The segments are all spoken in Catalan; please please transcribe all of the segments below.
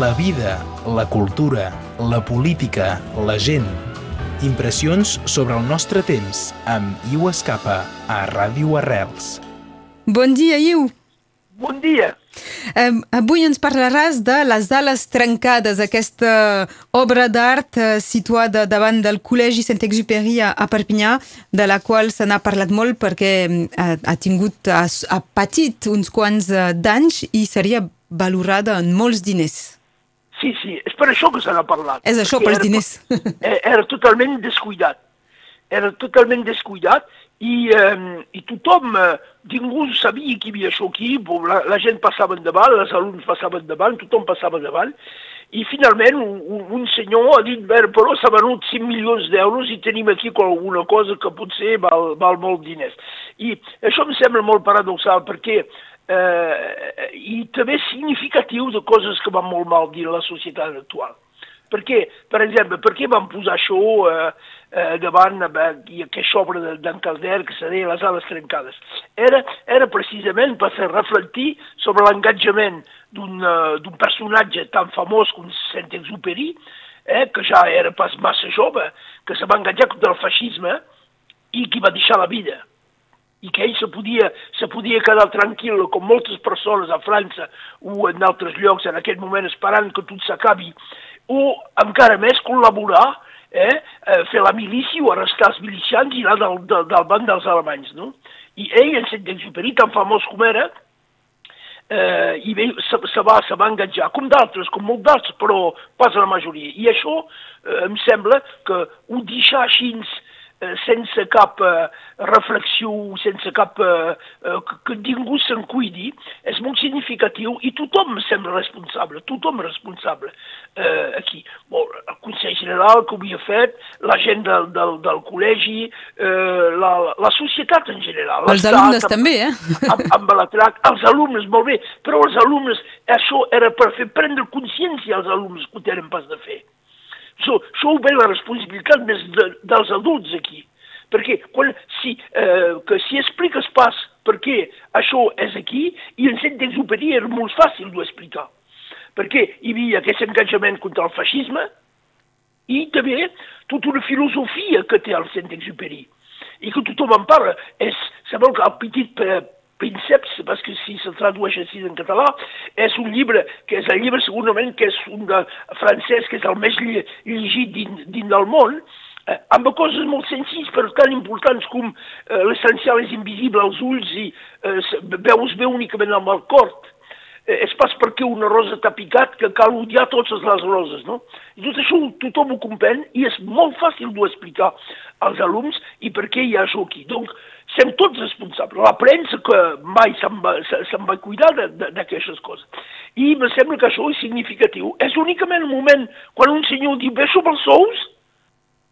La vida, la cultura, la política, la gent. Impressions sobre el nostre temps amb Iu Escapa a Ràdio Arrels. Bon dia, Iu. Bon dia. Eh, avui ens parlaràs de Les ales trencades, aquesta obra d'art eh, situada davant del Col·legi Saint-Exupéry a, a Perpinyà, de la qual se n'ha parlat molt perquè eh, ha tingut, ha, ha patit uns quants eh, d'anys i seria valorada en molts diners. Sí, sí, és per això que se n'ha parlat. És això, pels era- diners. eh, Era totalment descuidat. Era totalment descuidat i, eh, i tothom, eh, ningú sabia que hi havia això aquí, la, la gent passava endavant, els alumnes passaven endavant, tothom passava endavant, i finalment un, un, un senyor ha dit, "Bé, però s'ha venut 5 milions d'euros i tenim aquí alguna cosa que potser val, val molt diners. I això em sembla molt paradoxal perquè eh, i també significatiu de coses que van molt mal dir la societat actual. Per què? Per exemple, per què van posar això eh, eh, davant eh, aquesta obra de- d'en Calder que se deia Les ales trencades? Era, era precisament per fer reflectir sobre l'engatjament eh, d'un personatge tan famós com Saint-Exupéry, eh, que ja era pas massa jove, que se va engatjar contra el feixisme i que va deixar la vida i que ell se podia, se podia quedar tranquil, com moltes persones a França o en altres llocs en aquest moment esperant que tot s'acabi, o encara més col·laborar, eh, fer la milícia o arrestar els milicians i anar del, del, del banc dels alemanys, no? I ell, en Saint-Exupéry, tan famós com era, eh, i bé, se, se, va, se va engatjar, com d'altres, com molt d'altres, però pas la majoria. I això eh, em sembla que ho deixar així sense cap eh, reflexió, sense cap... Eh, eh, que, que ningú se'n cuidi, és molt significatiu i tothom em sembla responsable, tothom responsable eh, aquí. Bon, el Consell General que havia fet, la gent del, del, del col·legi, eh, la, la societat en general. Els alumnes amb- també, eh? amb, amb la trac, els alumnes, molt bé, però els alumnes, això era per fer prendre consciència als alumnes que ho tenen pas de fer. So, ho ve la responsabilitat més de, dels adults aquí. Perquè quan, si, eh, que si expliques pas per què això és aquí, i en sent d'exuperi era molt fàcil d'ho explicar. Perquè hi havia aquest engajament contra el feixisme i també tota una filosofia que té el Saint-Exupéry i que tothom en parla. És, sabeu que el petit eh, Princeps, perquè si se tradueix així en català, és un llibre que és el llibre segurament que és un de francès que és el més llegit dins, dins del món, eh, amb coses molt senzilles però tan importants com eh, l'essencial és invisible als ulls i eh, veus bé únicament amb el cor eh, és pas perquè una rosa t'ha picat que cal odiar totes les roses, no? I tot això tothom ho comprèn i és molt fàcil d'ho explicar als alumnes i per què hi ha això aquí. Donc, som tots responsables. La premsa que mai se'n va, se- va cuidar d'aquestes coses. I me sembla que això és significatiu. És únicament el moment quan un senyor diu, bé, som els sous,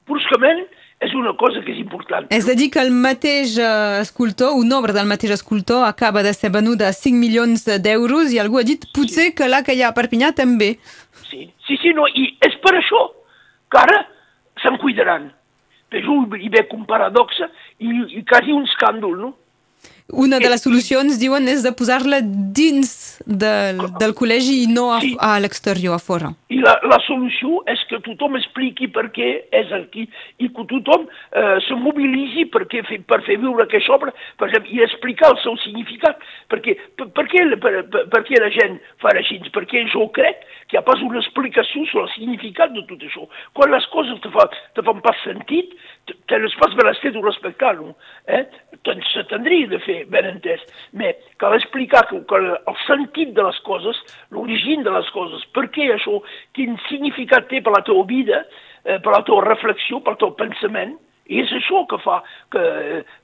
bruscament és una cosa que és important. És a dir, que el mateix eh, escultor, una obra del mateix escultor, acaba de ser venuda a 5 milions d'euros i algú ha dit potser que la que hi ha a Perpinyà també. Sí, sí, sí, no, i és per això que ara se'n cuidaran. Però hi ve un paradoxa i, i quasi un escàndol, no? Una de les solucions, diuen, és de posar-la dins del, del col·legi i no a, a l'exterior, a fora. I la, la solució és que tothom expliqui per què és aquí i que tothom eh, se mobilitzi per, què, fer- per fer viure aquesta obra per exemple, i explicar el seu significat. Perquè, per, per, què, per, per, per què la gent fa així? Perquè jo crec que hi ha pas una explicació sobre el significat de tot això. Quan les coses te, fa, te fan pas sentit, te- tens pas menester de respectar-ho. Eh? Doncs se tindria de fer, ben entès. Mais cal explicar que, que el sentit de les coses, l'origen de les coses, per què això, quin significat té per la teva vida, eh, per la teva reflexió, per el teu pensament, i és això que fa, que,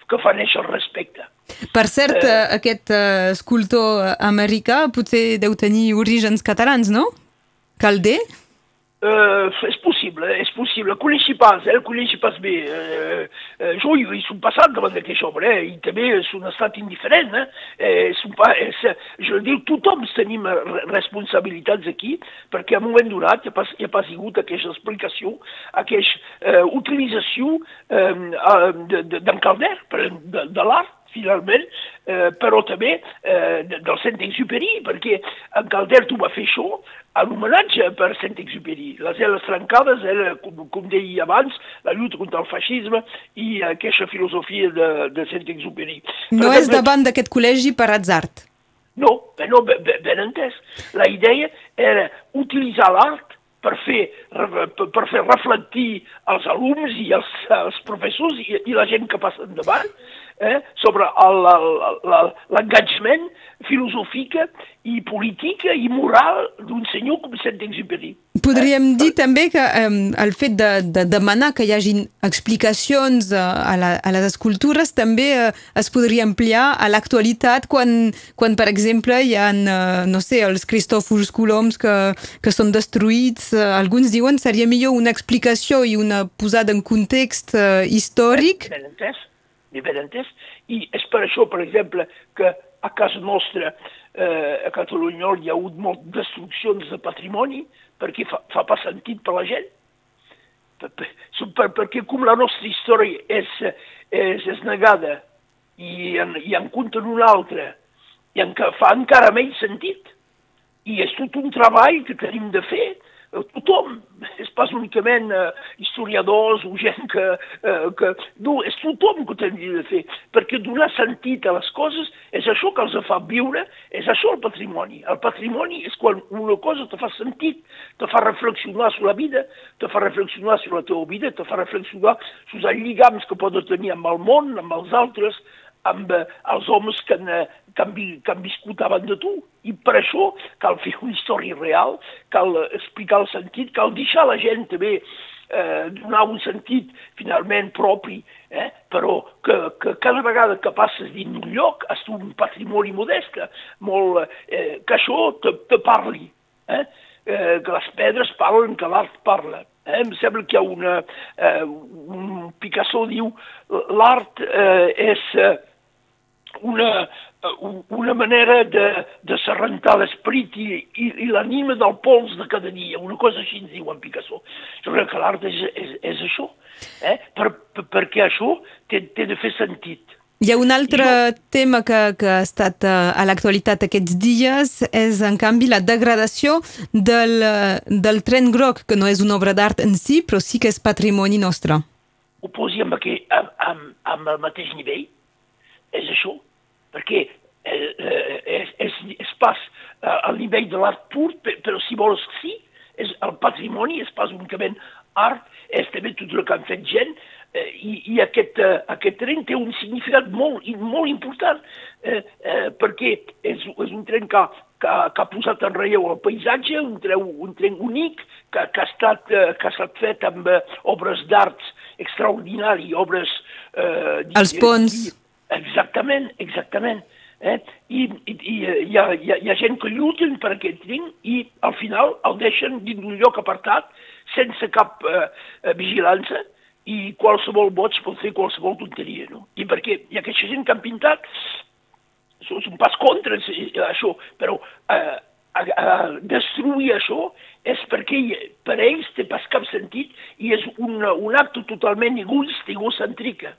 que fa néixer el respecte. Per cert, eh, aquest eh, escultor americà potser deu tenir orígens catalans, no? Calder? Uh, és possible, és possible. Coneixi pas, eh? coneixi pas bé. Uh, uh, jo hi, hi soc passat davant d'aquesta obra, eh? i també és un estat indiferent. Eh? Eh, pas, és, jo dic, tothom tenim re- responsabilitats aquí, perquè a un moment donat hi ha pas, hi ha pas hagut aquesta explicació, aquesta uh, utilització uh, d'en Calder, de, de l'art, finalment, eh, però també eh, del Saint-Exupéry, perquè en Caldert ho va fer això en homenatge per Saint-Exupéry. Les ales trencades era, com, com deia abans, la lluita contra el feixisme i aquesta filosofia de, de Saint-Exupéry. No és davant d'aquest col·legi per atzar. No, no, ben, ben entès. La idea era utilitzar l'art per fer, per fer reflectir els alumnes i els, els professors i, i la gent que passa endavant eh, sobre l'engagement filosòfic i polític i moral d'un senyor com Saint-Exupéry. Podríem eh? dir també que eh, el fet de, de demanar que hi hagin explicacions a, a, la, a les escultures també eh, es podria ampliar a l'actualitat quan, quan, per exemple, hi ha, eh, no sé, els Cristòfors Coloms que, que són destruïts. Eh, alguns diuen seria millor una explicació i una posada en context eh, històric. Ben entès diferents, i és per això, per exemple, que a casa nostra, eh, a Catalunya, hi ha hagut moltes destruccions de patrimoni, perquè fa, fa pas sentit per la gent. Per, per, perquè com la nostra història és, és, és negada i en, i en compten una altra, i en, fa encara menys sentit. I és tot un treball que tenim de fer, tothom, és pas únicament eh, historiadors o gent que, eh, que... No, és tothom que ho tindria de fer, perquè donar sentit a les coses és això que els fa viure, és això el patrimoni. El patrimoni és quan una cosa te fa sentit, te fa reflexionar sobre la vida, te fa reflexionar sobre la teva vida, te fa reflexionar sobre els lligams que pots tenir amb el món, amb els altres, amb eh, els homes que han, eh, que, han, que han viscut davant de tu. I per això cal fer una història real, cal explicar el sentit, cal deixar la gent també eh, donar un sentit finalment propi, eh? però que, que cada vegada que passes dins un lloc has un patrimoni modest, molt, eh, que això te, te parli, eh? Eh, que les pedres parlen, que l'art parla. Eh? Em sembla que hi ha una... Eh, un Picasso diu l'art eh, és... Eh, una, eh, una manera de, de serrentar l'esperit i, i, i l'ànima del pols de cada dia, una cosa així ens diu en Picasso. Jo crec que l'art és, és, és això, eh? per, per, perquè això té, té de fer sentit. Hi ha un altre jo... tema que, que ha estat eh, a l'actualitat aquests dies, és en canvi la degradació del, del tren groc, que no és una obra d'art en si, però sí que és patrimoni nostre. Ho posi amb, aquell, amb, amb, amb el mateix nivell, és això, perquè eh, eh, és, és, és pas eh, al nivell de l'art pur, però si vols sí, és el patrimoni és pas únicament art, és també tot el que han fet gent, eh, i, i aquest, eh, aquest tren té un significat molt, molt important, eh, eh, perquè és, és un tren que, que, que ha posat en relleu el paisatge, un tren, un tren únic, que, que, ha estat, eh, que ha estat fet amb eh, obres d'arts extraordinari, obres... Eh, Els ponts. Exactament, exactament. Eh? I, i, i hi, ha, hi, ha, hi ha gent que lluiten per aquest tren i al final el deixen dins d'un lloc apartat sense cap eh, eh vigilància i qualsevol boig pot fer qualsevol tonteria, no? I perquè hi ha aquesta gent que han pintat, és un pas contra això, però eh, a, a destruir això és perquè per ells té pas cap sentit i és un, un acte totalment egoista, egocèntrica.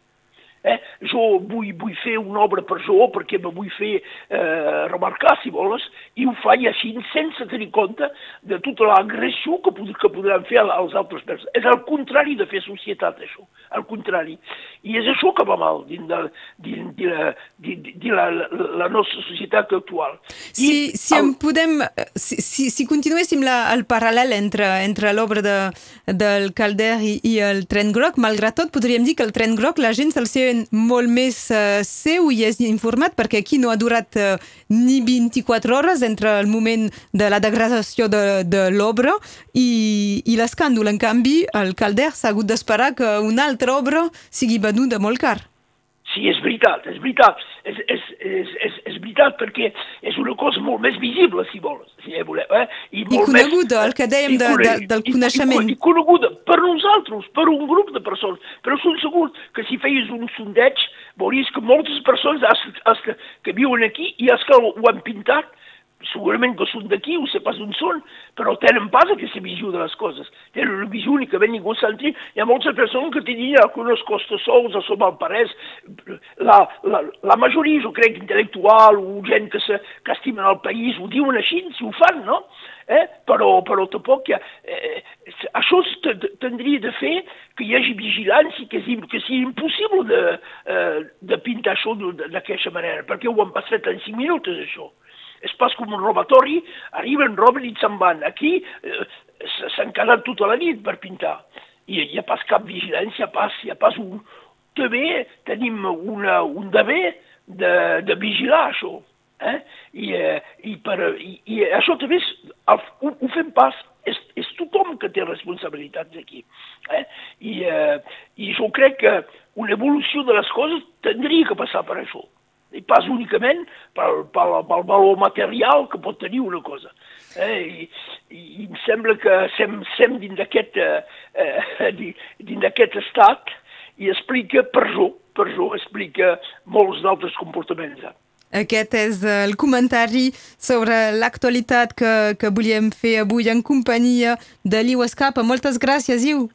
Eh? Jo vull, vull fer una obra per jo perquè me vull fer eh, remarcar, si vols, i ho faig així sense tenir compte de tota l'agressió que, que podran fer als altres persones. És el contrari de fer societat, això, al contrari. I és això que va mal dins de, dins de, la, dins de la, la nostra societat actual. I si, si el... podem, si, si, si continuéssim la, el paral·lel entre, entre l'obra de, del Calder i, i el tren groc, malgrat tot podríem dir que el tren groc la gent se'l sé gent molt més uh, seu i és informat perquè aquí no ha durat uh, ni 24 hores entre el moment de la degradació de, de l'obra i, i l'escàndol. En canvi, el Calder s'ha hagut d'esperar que una altra obra sigui venuda molt car. Sí, és veritat, és veritat. És, és, és, és, és veritat perquè és una cosa molt més visible, si vols. Si voleu, eh? I, I coneguda, més, el que dèiem de, de, del coneixement. I, i, coneguda per nosaltres, per un grup de persones. Però són segur que si feies un sondeig, veuries que moltes persones els, els que, que viuen aquí i els que ho han pintat segurament que són d'aquí, o sé pas on són, però tenen pas aquesta visió de les coses. Tenen una visió única ben egocèntrica. Hi ha moltes persones que tenen algunes costes sols a som al parès. La, la, la majoria, jo crec, intel·lectual o gent que, se, que estimen el país, ho diuen així, si ho fan, no? Eh? Però, però tampoc ha, eh, això tindria de fer que hi hagi vigilància, que, sigui, que sigui impossible de, eh, de pintar això d'aquesta manera, perquè ho han passat en 5 minuts, això és pas com un robatori, arriben, roben i se'n van. Aquí eh, s'han quedat tota la nit per pintar. I hi ha pas cap vigilància, pas, hi ha pas un... També tenim una, un deber de, de vigilar això. Eh? I, eh, i, per, i, I això també és, ho, ho fem pas, és, és tothom que té responsabilitats aquí. Eh? I, eh, I jo crec que una evolució de les coses tindria que passar per això i pas únicament pel, pel, pel valor material que pot tenir una cosa. Eh? I, i, I em sembla que sem, sem dins d'aquest eh, eh, dins d'aquest estat i explica per jo, per jo explica molts d'altres comportaments. Eh? Aquest és el comentari sobre l'actualitat que, que volíem fer avui en companyia de l'Iu Escapa. Moltes gràcies, Iu.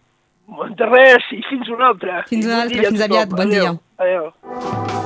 De res, i fins una altra. Fins una altra, fins aviat, bon Adéu. dia. Adéu.